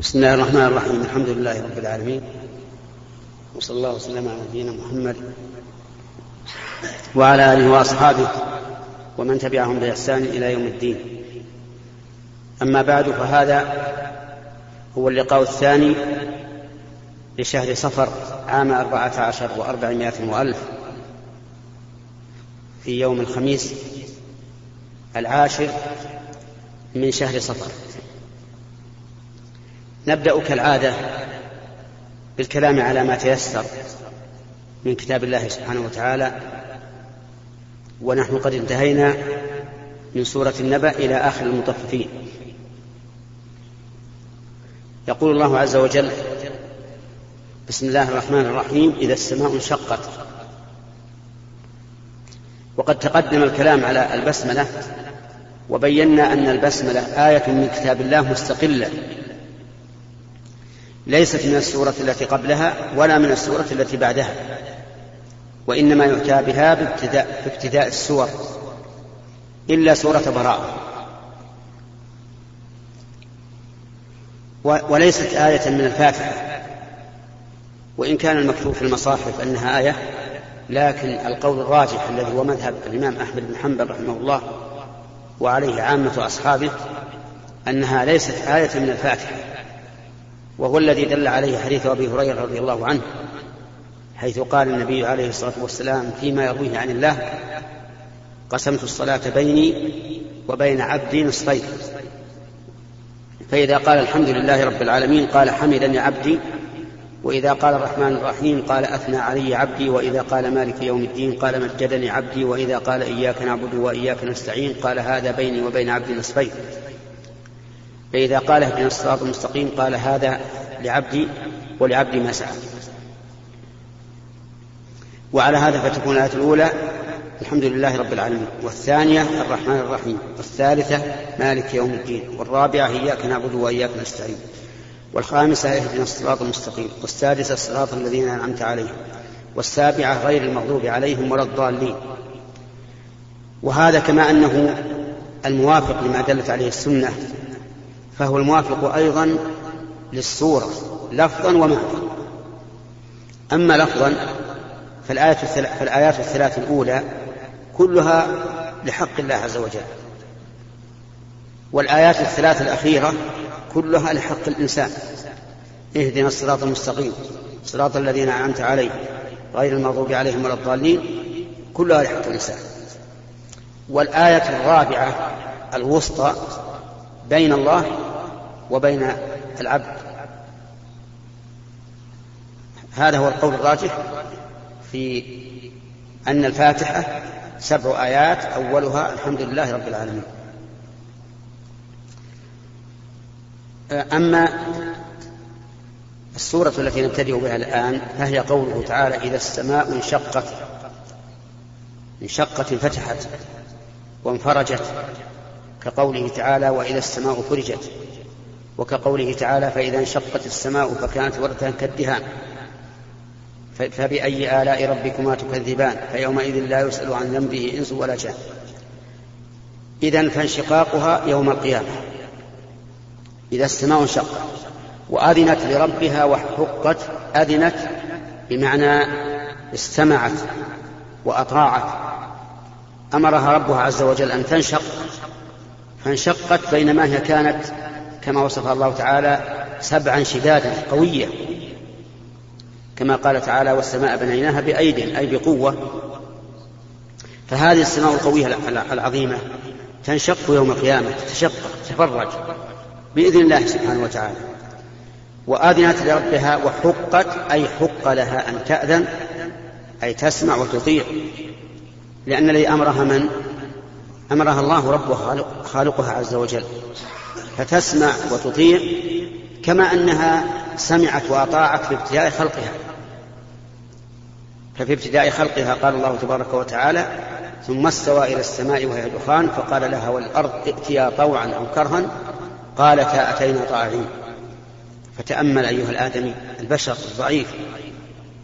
بسم الله الرحمن الرحيم. الحمد لله رب العالمين. وصلى الله وسلم على نبينا محمد وعلى آله وأصحابه ومن تبعهم بإحسان إلى يوم الدين. أما بعد فهذا هو اللقاء الثاني لشهر صفر عام أربعة عشر وأربعمائة وألف في يوم الخميس العاشر من شهر صفر. نبدأ كالعادة بالكلام على ما تيسر من كتاب الله سبحانه وتعالى ونحن قد انتهينا من سورة النبأ إلى آخر المطففين. يقول الله عز وجل بسم الله الرحمن الرحيم إذا السماء انشقت وقد تقدم الكلام على البسملة وبينا أن البسملة آية من كتاب الله مستقلة. ليست من السورة التي قبلها ولا من السورة التي بعدها وإنما يؤتى بها بابتداء, بابتداء السور إلا سورة براءة. وليست آية من الفاتحة وإن كان المكتوب في المصاحف أنها آية لكن القول الراجح الذي هو مذهب الإمام أحمد بن حنبل رحمه الله وعليه عامة أصحابه أنها ليست آية من الفاتحة. وهو الذي دل عليه حديث أبي هريرة رضي الله عنه حيث قال النبي عليه الصلاة والسلام فيما يرويه عن الله قسمت الصلاة بيني وبين عبدي نصفين. فإذا قال الحمد لله رب العالمين قال حمدني عبدي وإذا قال الرحمن الرحيم قال أثنى علي عبدي وإذا قال مالك يوم الدين قال مجدني عبدي وإذا قال إياك نعبد وإياك نستعين قال هذا بيني وبين عبدي نصفين. فإذا قال اهدنا الصراط المستقيم قال هذا لعبدي ولعبدي ما سعى. وعلى هذا فتكون الآية الأولى الحمد لله رب العالمين. والثانية الرحمن الرحيم. والثالثة مالك يوم الدين. والرابعة إياك نعبد وإياك نستعين. والخامسة اهدنا الصراط المستقيم. والسادسة الصراط الذين أنعمت عليهم. والسابعة غير المغضوب عليهم ولا الضالين. وهذا كما أنه الموافق لما دلت عليه السنة فهو الموافق أيضا للصورة لفظا ومعنى. أما لفظا فالآية فالآيات الثلاث الأولى كلها لحق الله عز وجل. والآيات الثلاث الأخيرة كلها لحق الإنسان. اهدنا الصراط المستقيم صراط الذين أنعمت عليهم غير المغضوب عليهم ولا الضالين كلها لحق الإنسان. والآية الرابعة الوسطى بين الله وبين العبد. هذا هو القول الراجح في أن الفاتحة سبع آيات أولها الحمد لله رب العالمين. أما السورة التي نبتدئ بها الآن فهي قوله تعالى إذا السماء انشقت انشقت انفتحت وانفرجت كقوله تعالى وإذا السماء فرجت. وكقوله تعالى فإذا انشقت السماء فكانت وردة كالدهان. فبأي آلاء ربكما تكذبان؟ فيومئذ لا يسأل عن ذنبه إنس ولا جان. إذا فانشقاقها يوم القيامة. إذا السماء انشقت وأذنت لربها وحقت أذنت بمعنى استمعت وأطاعت. أمرها ربها عز وجل أن تنشق. فانشقت بينما هي كانت كما وصفها الله تعالى سبعا شدادا قوية كما قال تعالى والسماء بنيناها بأيد أي بقوة. فهذه السماء القوية العظيمة تنشق يوم القيامة تتشقق تفرج بإذن الله سبحانه وتعالى. وآذنت لربها وحقت أي حق لها أن تأذن أي تسمع وتطيع. لأن الذي أمرها من؟ أمرها الله ربها خالقها عز وجل. فتسمع وتطيع كما أنها سمعت وأطاعت في ابتداء خلقها. ففي ابتداء خلقها قال الله تبارك وتعالى ثم استوى إلى السماء وهي دخان فقال لها والأرض ائتيا طوعا أو كرها قالتا أتينا طاعين فتأمل أيها الآدمي البشر الضعيف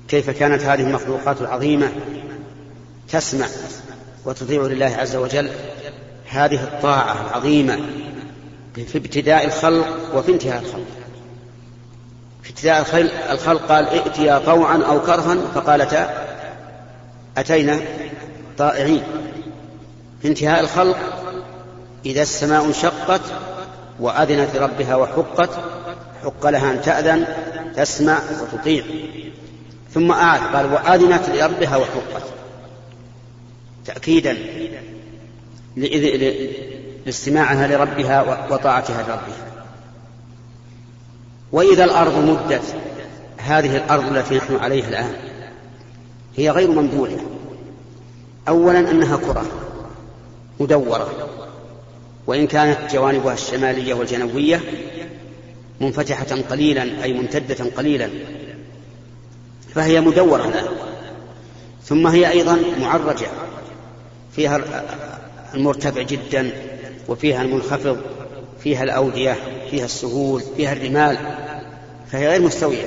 كيف كانت هذه المخلوقات العظيمة تسمع وتطيع لله عز وجل. هذه الطاعة العظيمة في ابتداء الخلق وفي انتهاء الخلق. في ابتداء الخلق قال ائتيا طوعا أو كرها فقالتا أتينا طائعين. في انتهاء الخلق إذا السماء انشقت وأذنت لربها وحقت حق لها أن تأذن تسمع وتطيع. ثم أعاد قال وأذنت لربها وحقت. تأكيدا لاستماعها لربها وطاعتها لربها. وإذا الأرض مدت هذه الأرض التي نحن عليها الآن هي غير ممدودة. أولا أنها كرة مدورة. وإن كانت جوانبها الشمالية والجنوبية منفتحة قليلا أي ممتدة قليلا فهي مدورة. الآن ثم هي أيضا معرجة فيها المرتفع جدا وفيها المنخفض فيها الأودية فيها السهول فيها الرمال فهي غير مستوية.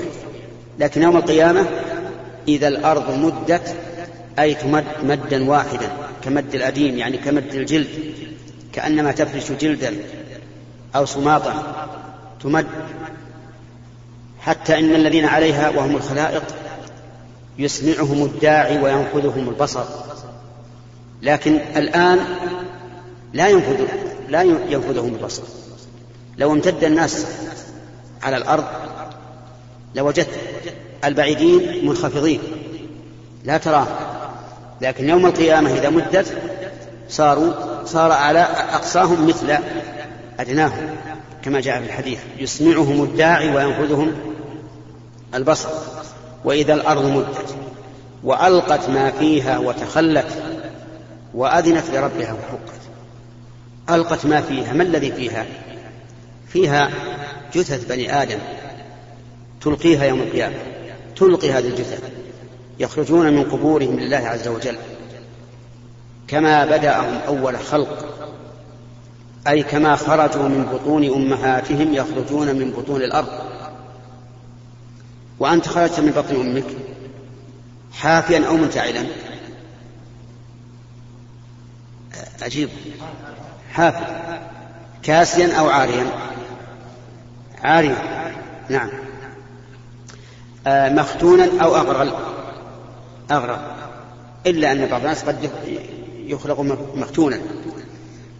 لكن يوم القيامة إذا الأرض مدت أي تمد مدا واحدا كمد الأديم يعني كمد الجلد كأنما تفرش جلدا أو سماطا تمد. حتى إن الذين عليها وهم الخلائق يسمعهم الداعي وينفذهم البصر. لكن الآن لا ينفذ لا ينفذهم البصر لو امتد الناس على الأرض لوجدت البعيدين منخفضين. لا تراهم لكن يوم القيامة إذا مدت صاروا صار على أقصاهم مثل أدناهم كما جاء في الحديث. يسمعهم الداعي وينفذهم البصر. وإذا الأرض مدت وألقت ما فيها وتخلت وأذنت لربها وحقت. ألقت ما فيها ما الذي فيها؟ فيها جثث بني آدم تلقيها يوم القيامة تلقي هذه الجثث يخرجون من قبورهم لله عز وجل. كما بدأهم أول خلق أي كما خرجوا من بطون أمهاتهم يخرجون من بطون الأرض. وأنت خرجت من بطن أمك حافيا أو منتعلا عجيب حافي كاسيا أو عاريا؟ عاريا. نعم. آه مختونا أو أغرل أغرل إلا أن بعض الناس قد يخلق مختونا.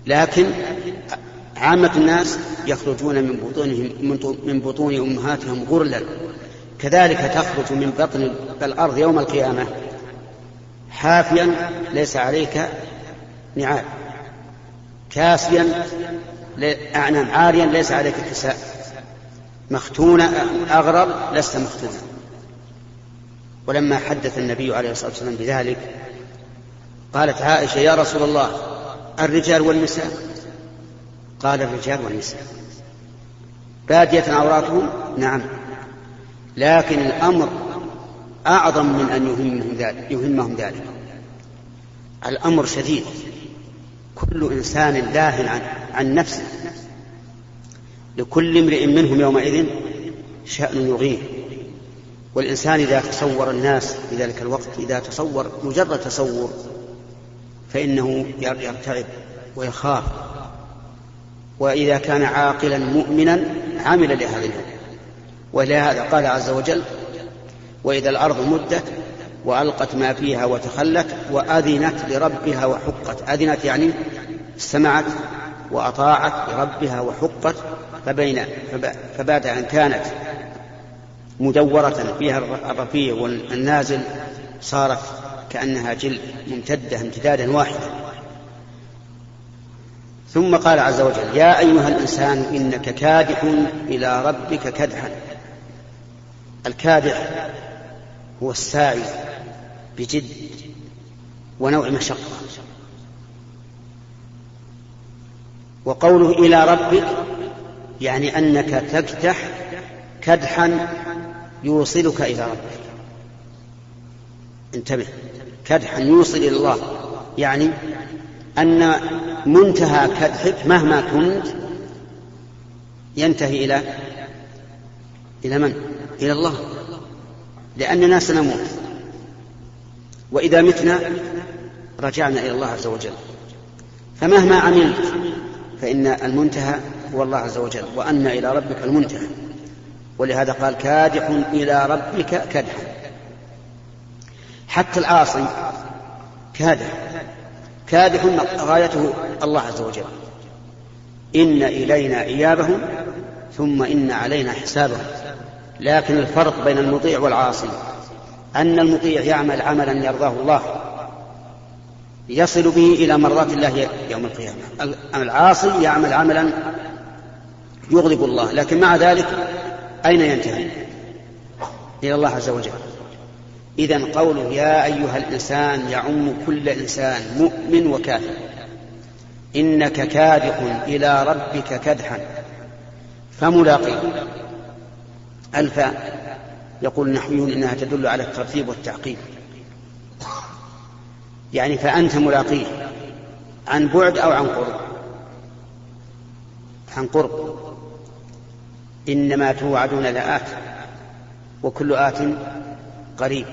لكن عامة الناس يخرجون من بطونهم من بطون أمهاتهم غرلا. كذلك تخرج من بطن الأرض يوم القيامة. حافيا ليس عليك نعال. كاسيا نعم عاريا ليس عليك كساء مختونا أغرب لست مختونا. ولما حدث النبي عليه الصلاة والسلام بذلك قالت عائشة يا رسول الله الرجال والنساء؟ قال الرجال والنساء. بادية عوراتهم؟ نعم. لكن الأمر أعظم من أن يهمهم ذلك. الأمر شديد. كل إنسان لاهٍ عن, عن نفسه. لكل امرئ منهم يومئذ شأن يغيه والإنسان إذا تصور الناس في ذلك الوقت إذا تصور مجرد تصور فإنه يرتعب ويخاف. وإذا كان عاقلا مؤمنا عمل لهذا اليوم ولهذا قال عز وجل وإذا الأرض مدت وألقت ما فيها وتخلت وأذنت لربها وحقت. أذنت يعني استمعت وأطاعت لربها وحقت. فبين فبعد أن كانت مدورة فيها الرفيع والنازل صارت كأنها جلد ممتدة امتدادا واحدا. ثم قال عز وجل يا أيها الإنسان إنك كادح إلى ربك كدحا. الكادح هو الساعي بجد ونوع مشقة. وقوله إلى ربك يعني أنك تكدح كدحا يوصلك إلى ربك. انتبه. كدحا يوصل إلى الله. يعني أن منتهى كدحك مهما كنت ينتهي إلى إلى من؟ إلى الله. لأننا سنموت. وإذا متنا رجعنا إلى الله عز وجل. فمهما عملت فإن المنتهى هو الله عز وجل وأن إلى ربك المنتهى. ولهذا قال كادح إلى ربك كدحا. حتى العاصي كادح. كادح غايته الله عز وجل. إن إلينا إيابهم ثم إن علينا حسابهم. لكن الفرق بين المطيع والعاصي. أن المطيع يعمل عملا يرضاه الله. يصل به إلى مرضات الله يوم القيامة. العاصي يعمل عملا يغضب الله. لكن مع ذلك أين ينتهي؟ إلى الله عز وجل. إذا قوله يا أيها الإنسان يعم كل إنسان مؤمن وكافر. إنك كادح إلى ربك كدحا. فملاقيه. الفاء يقول النحويون إنها تدل على الترتيب والتعقيب. يعني فأنت ملاقيه عن بعد أو عن قرب. عن قرب. إنما توعدون لآت وكل آت قريب.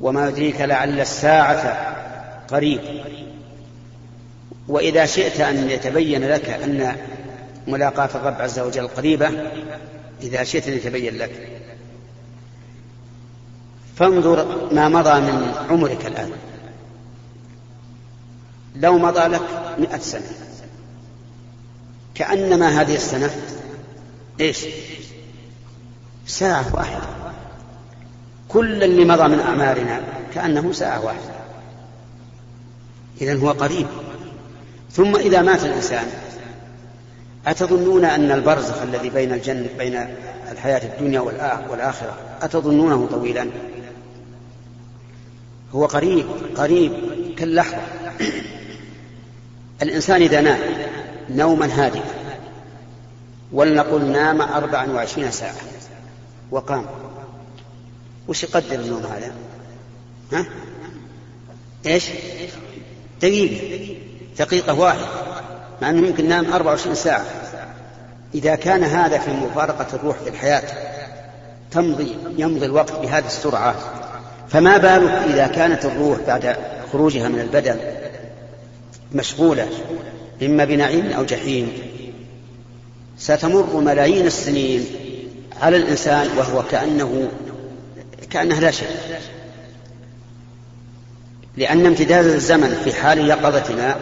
وما يدريك لعل الساعة قريب. وإذا شئت أن يتبين لك أن ملاقاة الرب عز وجل قريبة إذا شئت أن يتبين لك. فانظر ما مضى من عمرك الآن. لو مضى لك مئة سنة. كأنما هذه السنة إيش؟ ساعة واحدة. كل اللي مضى من أعمارنا كأنه ساعة واحدة. إذا هو قريب. ثم إذا مات الإنسان أتظنون أن البرزخ الذي بين الجنة بين الحياة الدنيا والآخرة أتظنونه طويلا؟ هو قريب قريب كاللحظة. الإنسان إذا نام نوما هادئا ولنقل نام أربعا وعشرين ساعة وقام. وش يقدر النوم هذا؟ ها؟ إيش؟ دقيقة. دقيقة واحدة. مع أنه يمكن نام 24 ساعة. إذا كان هذا في مفارقة الروح في الحياة تمضي يمضي الوقت بهذه السرعة. فما بالك إذا كانت الروح بعد خروجها من البدن مشغولة إما بنعيم أو جحيم؟ ستمر ملايين السنين على الإنسان وهو كأنه كأنه لا شيء. لأن امتداد الزمن في حال يقظتنا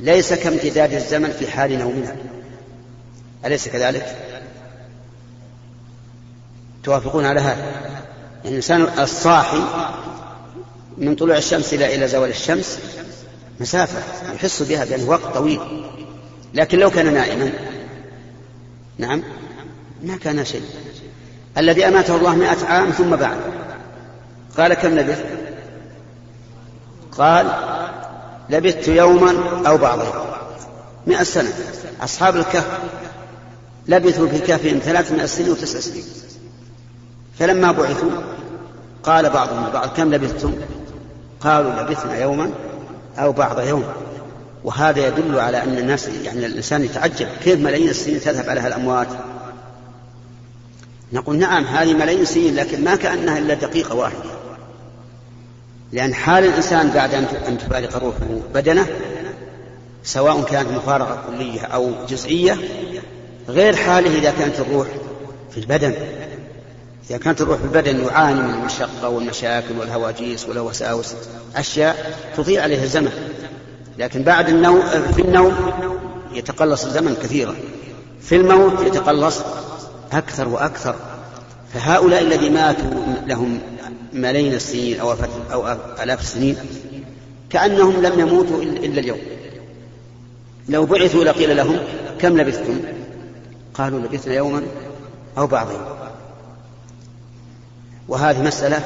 ليس كامتداد الزمن في حال نومنا. أليس كذلك؟ توافقون على هذا؟ يعني الإنسان الصاحي من طلوع الشمس إلى إلى زوال الشمس مسافة. يحس بها بأنه وقت طويل. لكن لو كان نائما نعم ما كان شيء. الذي أماته الله مئة عام ثم بعد. قال كم لبثت قال لبثت يوما أو بعض يوم مئة سنة. أصحاب الكهف لبثوا في كهفهم ثلاثمائة سنين وتسع سنين. فلما بعثوا قال بعضهم البعض كم لبثتم؟ قالوا لبثنا يوما أو بعض يوم. وهذا يدل على أن الناس يعني الإنسان يتعجب كيف ملايين السنين تذهب عليها الأموات نقول نعم هذه ملايين السنين لكن ما كأنها إلا دقيقة واحدة. لأن حال الإنسان بعد أن تفارق روحه بدنه سواء كانت مفارقة كلية أو جزئية غير حاله إذا كانت الروح في البدن. إذا كانت الروح في البدن يعاني من المشقة والمشاكل والهواجيس والوساوس أشياء تضيع عليه الزمن. لكن بعد النوم في النوم يتقلص الزمن كثيرا. في الموت يتقلص أكثر وأكثر. فهؤلاء الذين ماتوا لهم ملايين السنين أو أو آلاف السنين كأنهم لم يموتوا إلا اليوم. لو بعثوا لقيل لهم كم لبثتم؟ قالوا لبثنا يوما أو بعض يوم وهذه مسألة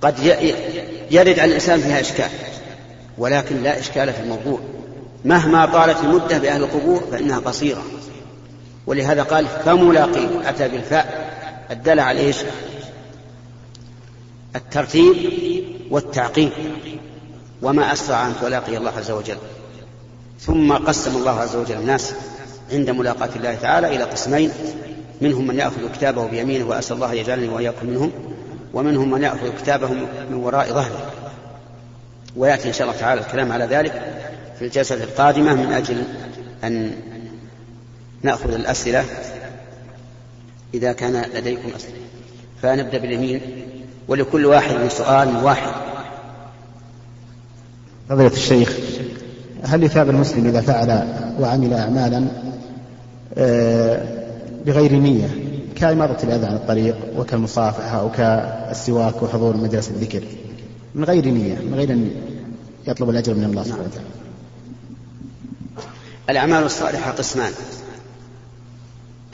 قد يرد على الإنسان فيها إشكال ولكن لا إشكال في الموضوع. مهما طالت المدة بأهل القبور فإنها قصيرة. ولهذا قال فملاقي أتى بالفاء. الدالة على إيش؟ الترتيب والتعقيب. وما أسرع أن تلاقي الله عز وجل. ثم قسم الله عز وجل الناس عند ملاقاة الله تعالى إلى قسمين. منهم من يأخذ كتابه بيمينه وأسأل الله يجعلني وإياكم منهم. ومنهم من يأخذ كتابه من وراء ظهره. ويأتي إن شاء الله تعالى الكلام على ذلك في الجلسة القادمة من أجل أن نأخذ الأسئلة إذا كان لديكم أسئلة. فنبدأ باليمين. ولكل واحد سؤال واحد. فضيلة الشيخ هل يثاب المسلم إذا فعل وعمل أعمالا آه، بغير نية كإماطة الأذى عن الطريق وكالمصافحة أو كالسواك وحضور مجالس الذكر من غير نية من غير أن يطلب الأجر من الله سبحانه وتعالى؟ الأعمال الصالحة قسمان.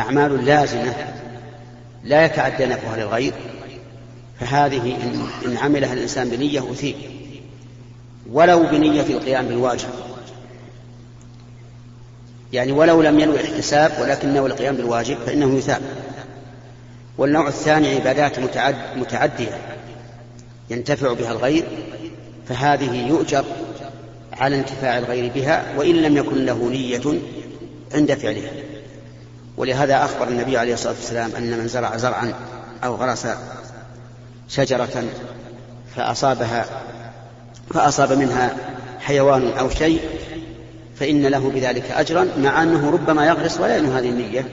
أعمال لازمة لا يتعدى نفعها للغير فهذه إن عملها الإنسان بنية أثيب ولو بنية القيام بالواجب. يعني ولو لم ينوي الاحتساب ولكنه القيام بالواجب فإنه يثاب. والنوع الثاني عبادات متعد متعدية ينتفع بها الغير فهذه يؤجر على انتفاع الغير بها وإن لم يكن له نية عند فعلها. ولهذا أخبر النبي عليه الصلاة والسلام أن من زرع زرعا أو غرس شجرة فأصابها فأصاب منها حيوان أو شيء فإن له بذلك أجرا مع أنه ربما يغرس ولا ينهى هذه النية.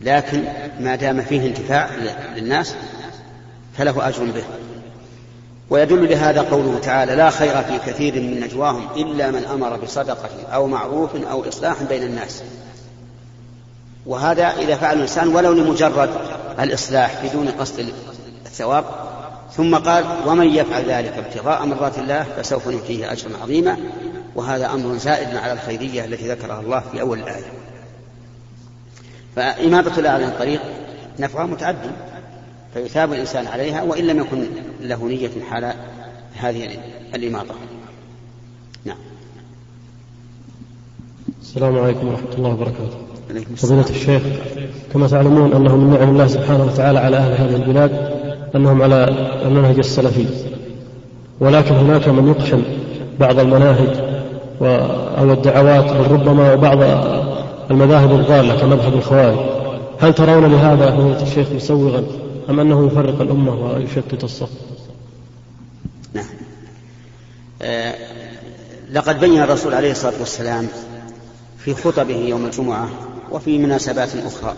لكن ما دام فيه انتفاع للناس فله أجر به. ويدل لهذا قوله تعالى لا خير في كثير من نجواهم إلا من أمر بصدقة أو معروف أو إصلاح بين الناس وهذا إذا فعل الإنسان ولو لمجرد الإصلاح بدون قصد الثواب. ثم قال ومن يفعل ذلك ابتغاء مرضات الله فسوف نؤتيه أجرا عظيما. وهذا أمر زائد على الخيرية التي ذكرها الله في أول الآية. فإماطة الله على الطريق نفعها متعدي فيثاب الإنسان عليها وإن لم يكن له نية حال هذه الإماطة. نعم. السلام عليكم ورحمة الله وبركاته. فضيلة الشيخ كما تعلمون أنه من نعم الله سبحانه وتعالى على أهل هذه البلاد أنهم على المنهج السلفي. ولكن هناك من يقشن بعض المناهج أو الدعوات بل ربما وبعض المذاهب الضالة كمذهب الخوارج. هل ترون لهذا فضيلة الشيخ مسوغا أم أنه يفرق الأمة ويشتت الصف؟ نعم. آه لقد بين الرسول عليه الصلاة والسلام في خطبه يوم الجمعة وفي مناسبات أخرى.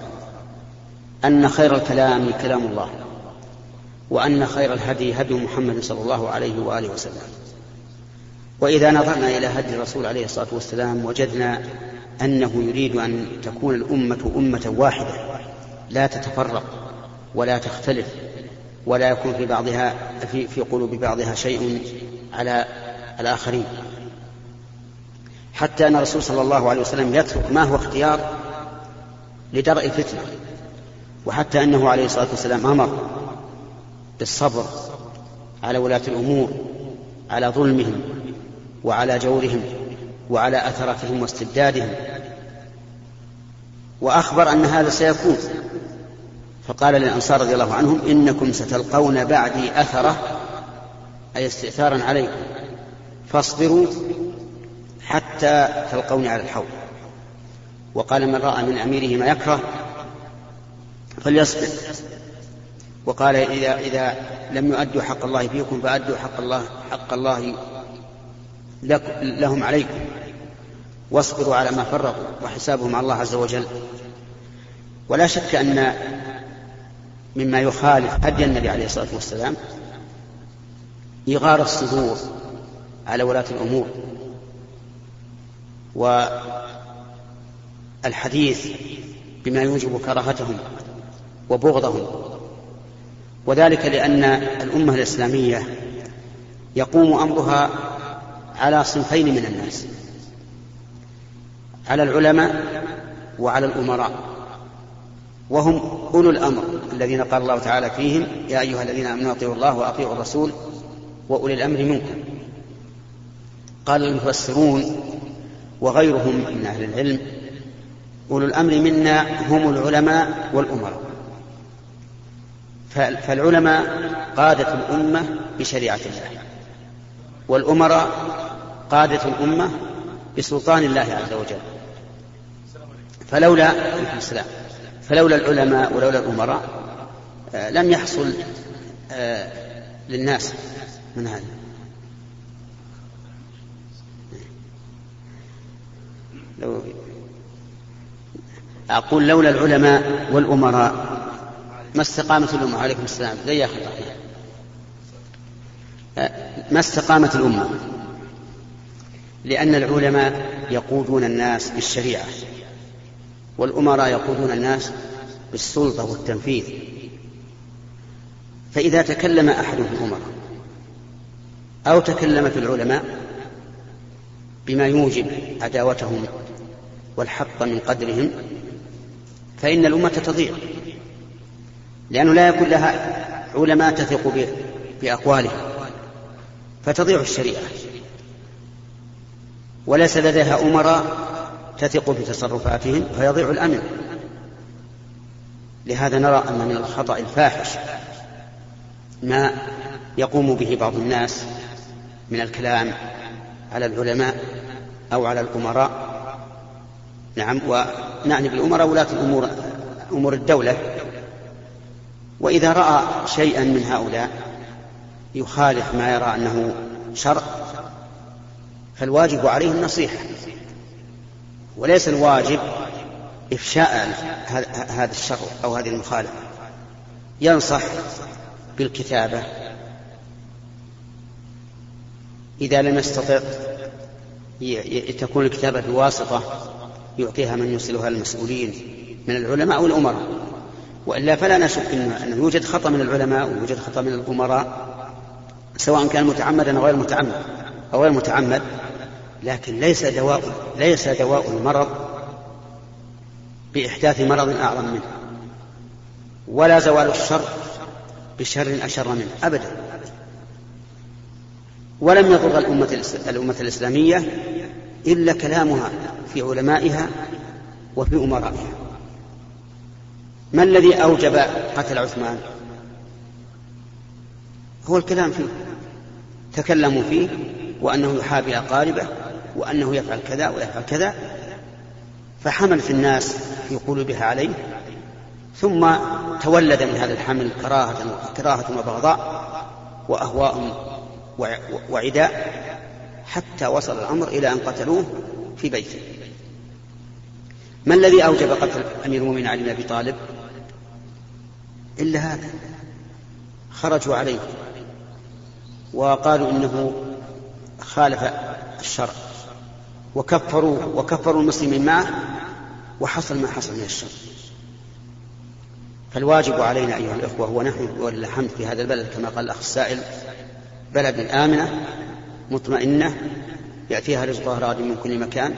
أن خير الكلام كلام الله وأن خير الهدي هدي محمد صلى الله عليه وآله وسلم. وإذا نظرنا إلى هدي الرسول عليه الصلاة والسلام وجدنا أنه يريد أن تكون الأمة أمة واحدة لا تتفرق ولا تختلف ولا يكون في بعضها في, في قلوب بعضها شيء على الآخرين. حتى أن الرسول صلى الله عليه وسلم يترك ما هو اختيار لدرء الفتنة. وحتى أنه عليه الصلاة والسلام أمر بالصبر على ولاة الأمور على ظلمهم وعلى جورهم وعلى أثرتهم واستبدادهم. وأخبر أن هذا سيكون. فقال للأنصار رضي الله عنهم إنكم ستلقون بعدي أثرة أي استئثارا عليكم. فاصبروا حتى تلقوني على الحوض. وقال من رأى من أميره ما يكره فليصبر. وقال إذا إذا لم يؤدوا حق الله فيكم فأدوا حق الله حق الله لهم عليكم. واصبروا على ما فرقوا وحسابهم على الله عز وجل. ولا شك أن مما يخالف هدي النبي عليه الصلاة والسلام إغار الصدور على ولاة الأمور. والحديث بما يوجب كراهتهم وبغضهم. وذلك لأن الأمة الإسلامية يقوم أمرها على صنفين من الناس على العلماء وعلى الأمراء. وهم أولو الأمر الذين قال الله تعالى فيهم يا أيها الذين آمنوا أطيعوا الله وأطيعوا الرسول وأولي الأمر منكم. قال المفسرون وغيرهم من أهل العلم أولو الأمر منا هم العلماء والأمراء. فالعلماء قادة الأمة بشريعة الله والأمراء قادة الأمة بسلطان الله عز وجل. فلولا السلام فلولا العلماء ولولا الأمراء آه، لم يحصل آه، للناس من هذا. لو أقول لولا العلماء والأمراء ما استقامة الأمة؟ عليكم السلام. زي يا أخي ما استقامت الأمة؟ لأن العلماء يقودون الناس بالشريعة والأمراء يقودون الناس بالسلطة والتنفيذ. فإذا تكلم أحد في الأمراء أو تكلم في العلماء بما يوجب عداوتهم والحق من قدرهم فإن الأمة تضيع لأنه لا يكون لها علماء تثق بأقوالهم فتضيع الشريعة. وليس لديها أمراء تثق بتصرفاتهم فيضيع الأمن. لهذا نرى أن من الخطأ الفاحش ما يقوم به بعض الناس من الكلام على العلماء أو على الأمراء نعم ونعني بالأمراء ولاة الأمور أمور الدولة. وإذا رأى شيئا من هؤلاء يخالف ما يرى أنه شرع فالواجب عليه النصيحة وليس الواجب إفشاء هذا الشر أو هذه المخالفة. ينصح بالكتابة. إذا لم يستطع تكون الكتابة بواسطة يعطيها من يوصلها المسؤولين من العلماء والأمراء. وإلا فلا نشك أنه يوجد خطأ من العلماء ويوجد خطأ من الأمراء سواء كان متعمدا أو غير متعمد أو غير متعمد. لكن ليس دواء ليس دواء المرض بإحداث مرض أعظم منه ولا زوال الشر بشر أشر منه أبدا. ولم يضر الأمة, الأمة الإسلامية إلا كلامها في علمائها وفي أمرائها. ما الذي أوجب قتل عثمان؟ هو الكلام فيه. تكلموا فيه وأنه يحابي أقاربه وأنه يفعل كذا ويفعل كذا فحملت الناس في قلوبها عليه ثم تولد من هذا الحمل كراهة كراهة وبغضاء وأهواء وعداء حتى وصل الأمر إلى أن قتلوه في بيته. ما الذي أوجب قتل أمير المؤمنين علي بن أبي طالب؟ إلا هذا. خرجوا عليه وقالوا إنه خالف الشرع. وكفروا وكفروا المسلمين معه وحصل ما حصل من الشر. فالواجب علينا أيها الإخوة هو نحن ولله الحمد في هذا البلد كما قال الأخ السائل بلد آمنة مطمئنة يأتيها رزقها رغد من كل مكان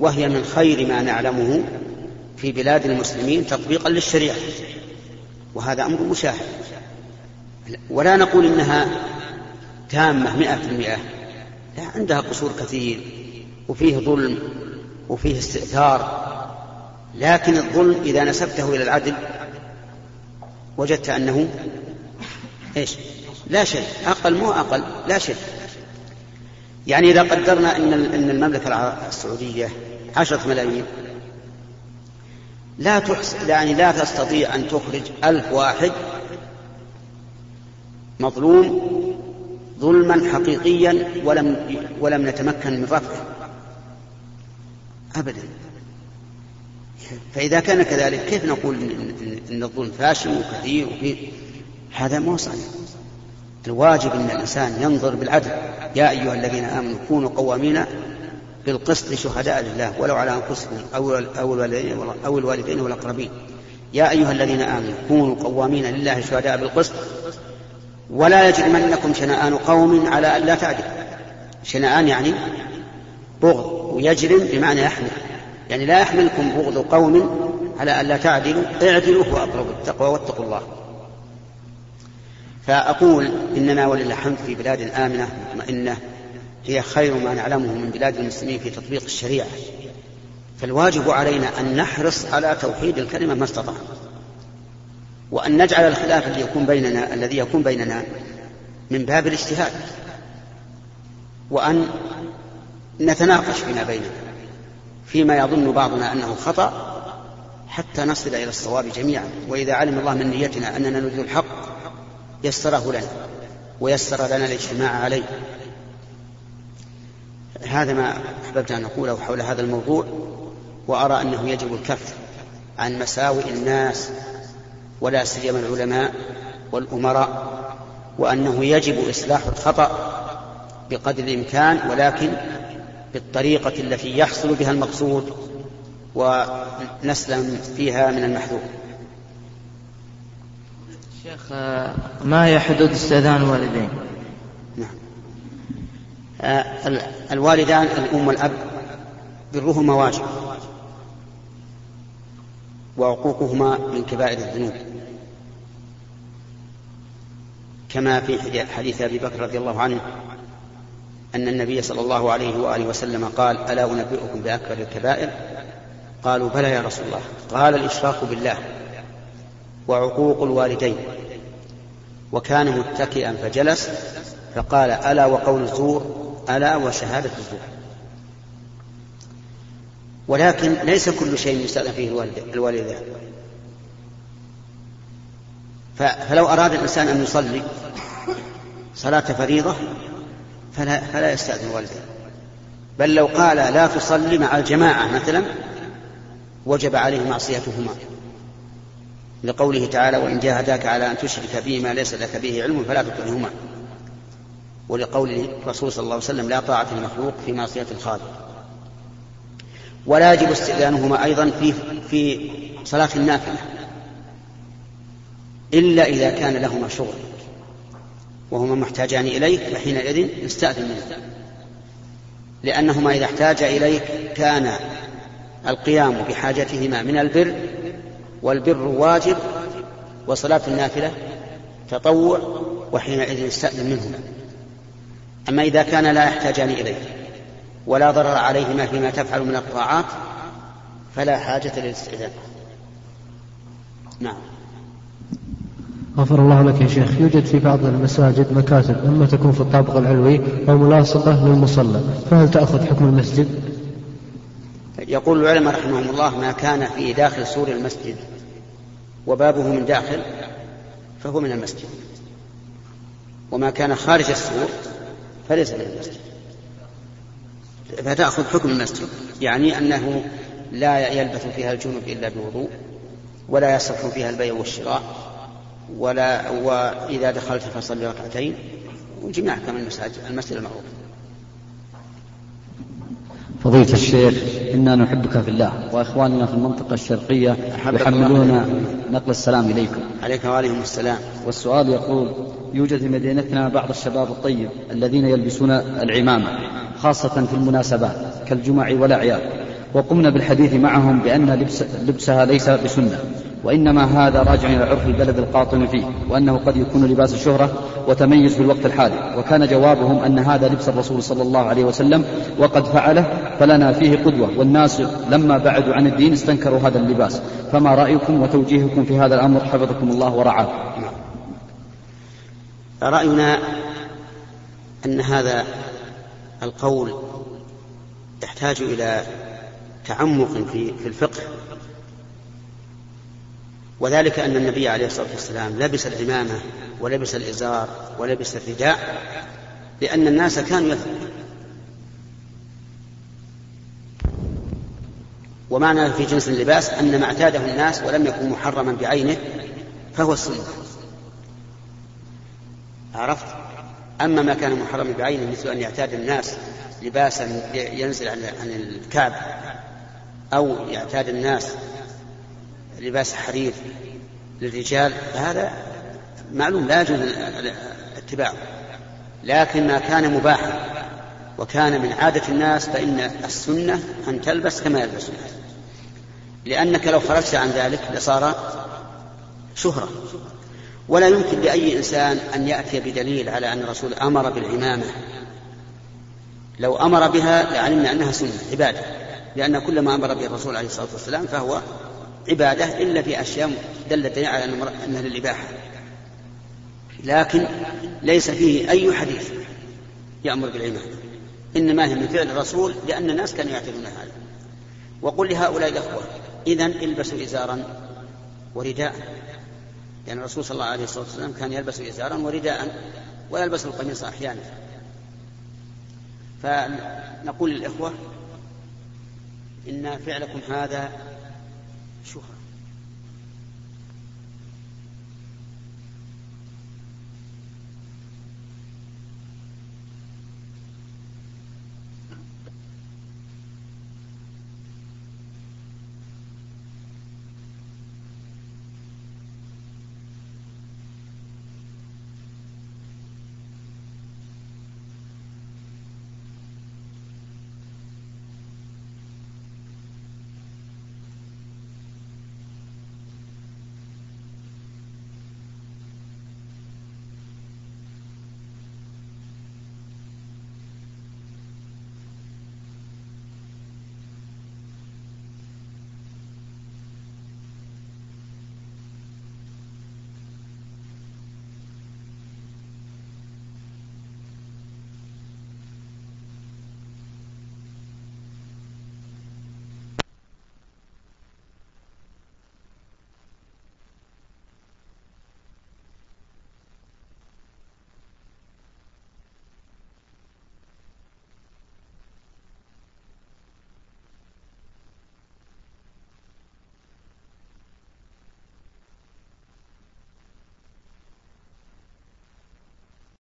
وهي من خير ما نعلمه في بلاد المسلمين تطبيقا للشريعة. وهذا أمر مشاهد. ولا نقول إنها تامة مئة في المئة. لا عندها قصور كثير وفيه ظلم وفيه استئثار. لكن الظلم إذا نسبته إلى العدل وجدت أنه إيش؟ لا شيء. أقل مو أقل لا شيء. يعني إذا قدرنا أن أن المملكة السعودية عشرة ملايين لا تحس يعني لا تستطيع أن تخرج ألف واحد مظلوم ظلما حقيقيا ولم ولم نتمكن من رفعه. أبدا. فإذا كان كذلك كيف نقول إن الظلم فاشل وكثير وفيه هذا مو صحيح. الواجب أن الإنسان ينظر بالعدل. يا أيها الذين آمنوا كونوا قوامين بالقسط شهداء لله ولو على أنفسكم أو أو الوالدين أو الوالدين والأقربين. يا أيها الذين آمنوا كونوا قوامين لله شهداء بالقسط. ولا يجرمنكم شنآن قوم على أن لا تعدل. شنآن يعني بغض ويجرم بمعنى يحمل. يعني لا يحملكم بغض قوم على أن لا تعدلوا اعدلوا هو أقرب التقوى واتقوا الله. فأقول إننا ولله الحمد في بلاد آمنة مطمئنة. هي خير ما نعلمه من بلاد المسلمين في تطبيق الشريعة. فالواجب علينا أن نحرص على توحيد الكلمة ما استطعنا. وأن نجعل الخلاف الذي يكون بيننا الذي يكون بيننا من باب الاجتهاد. وأن نتناقش فيما بيننا. فيما يظن بعضنا أنه خطأ حتى نصل إلى الصواب جميعا. وإذا علم الله من نيتنا أننا نريد الحق يسره لنا ويسر لنا الاجتماع عليه. هذا ما أحببت أن أقوله حول هذا الموضوع وأرى أنه يجب الكف عن مساوئ الناس ولا سيما العلماء والأمراء وأنه يجب إصلاح الخطأ بقدر الإمكان ولكن بالطريقة التي يحصل بها المقصود ونسلم فيها من المحذور. شيخ ما هي حدود استئذان الوالدين؟ نعم. آه، الوالدان الأم والأب برهما واجب وعقوقهما من كبائر الذنوب. كما في حديث أبي بكر رضي الله عنه أن النبي صلى الله عليه وآله وسلم قال ألا أنبئكم بأكبر الكبائر؟ قالوا بلى يا رسول الله. قال الاشراك بالله وعقوق الوالدين. وكان متكئا فجلس فقال ألا وقول الزور؟ ألا وشهادة الزور. ولكن ليس كل شيء يستأذن فيه الوالدان فلو أراد الإنسان أن يصلي صلاة فريضة فلا, فلا يستأذن الوالدين بل لو قال لا تصلي مع الجماعة مثلا وجب عليه معصيتهما. لقوله تعالى وإن جاهداك على أن تشرك به ما ليس لك به علم فلا تطعهما. ولقول الرسول صلى الله عليه وسلم لا طاعة المخلوق في معصية الخالق. ولا يجب استئذانهما أيضا في في صلاة النافلة إلا إذا كان لهما شغل وهما محتاجان إليك فحينئذ يستأذن منه. لأنهما إذا احتاج إليك كان القيام بحاجتهما من البر والبر واجب وصلاة النافلة تطوع وحينئذ يستأذن منهما. أما إذا كان لا يحتاجان إليك ولا ضرر عليهما فيما تفعل من الطاعات فلا حاجة للاستئذان. نعم. غفر الله لك يا شيخ. يوجد في بعض المساجد مكاتب إما تكون في الطابق العلوي أو ملاصقة للمصلى فهل تأخذ حكم المسجد؟ يقول العلماء رحمهم الله ما كان في داخل سور المسجد وبابه من داخل فهو من المسجد. وما كان خارج السور فليس من المسجد. فتأخذ حكم المسجد يعني أنه لا يلبث فيها الجنوب إلا بوضوء ولا يصح فيها البيع والشراء ولا وإذا دخلت فصل ركعتين وجميع أحكام المساجد المسجد المعروف. فضيلة الشيخ إنا نحبك في الله وإخواننا في المنطقة الشرقية يحملون نقل السلام إليكم. عليك وعليهم السلام. والسؤال يقول يوجد في مدينتنا بعض الشباب الطيب الذين يلبسون العمامة خاصة في المناسبات كالجمع والأعياد. وقمنا بالحديث معهم بأن لبس لبسها ليس بسنة. وإنما هذا راجع إلى عرف البلد القاطن فيه وأنه قد يكون لباس الشهرة وتميز في الوقت الحالي. وكان جوابهم أن هذا لبس الرسول صلى الله عليه وسلم وقد فعله فلنا فيه قدوة. والناس لما بعدوا عن الدين استنكروا هذا اللباس. فما رأيكم وتوجيهكم في هذا الأمر؟ حفظكم الله ورعاكم رأينا أن هذا القول يحتاج إلى تعمق في الفقه. وذلك أن النبي عليه الصلاة والسلام لبس العمامة ولبس الإزار ولبس الرداء لأن الناس كانوا يفعلون ومعنى في جنس اللباس أن ما اعتاده الناس ولم يكن محرما بعينه فهو السنة. عرفت؟ أما ما كان محرما بعينه مثل أن يعتاد الناس لباسا ينزل عن الكعب أو يعتاد الناس لباس حرير للرجال فهذا معلوم لا يجوز اتباعه لكن ما كان مباحا وكان من عادة الناس فإن السنة أن تلبس كما يلبس الناس. لأنك لو خرجت عن ذلك لصار شهرة. ولا يمكن لأي إنسان أن يأتي بدليل على أن الرسول أمر بالعمامة. لو أمر بها لعلمنا أنها سنة عبادة. لأن كل ما أمر به الرسول عليه الصلاة والسلام فهو عبادة إلا في أشياء دلت على أنها للإباحة. لكن ليس فيه أي حديث يأمر بالعمامة إنما هي من فعل الرسول لأن الناس كانوا يعتبرون هذا. وقل لهؤلاء الأخوة إذا البسوا إزارا ورداء. لأن يعني الرسول صلى الله عليه وسلم كان يلبس إزارا ورداء ويلبس القميص أحيانا. فنقول للإخوة إن فعلكم هذا شهرة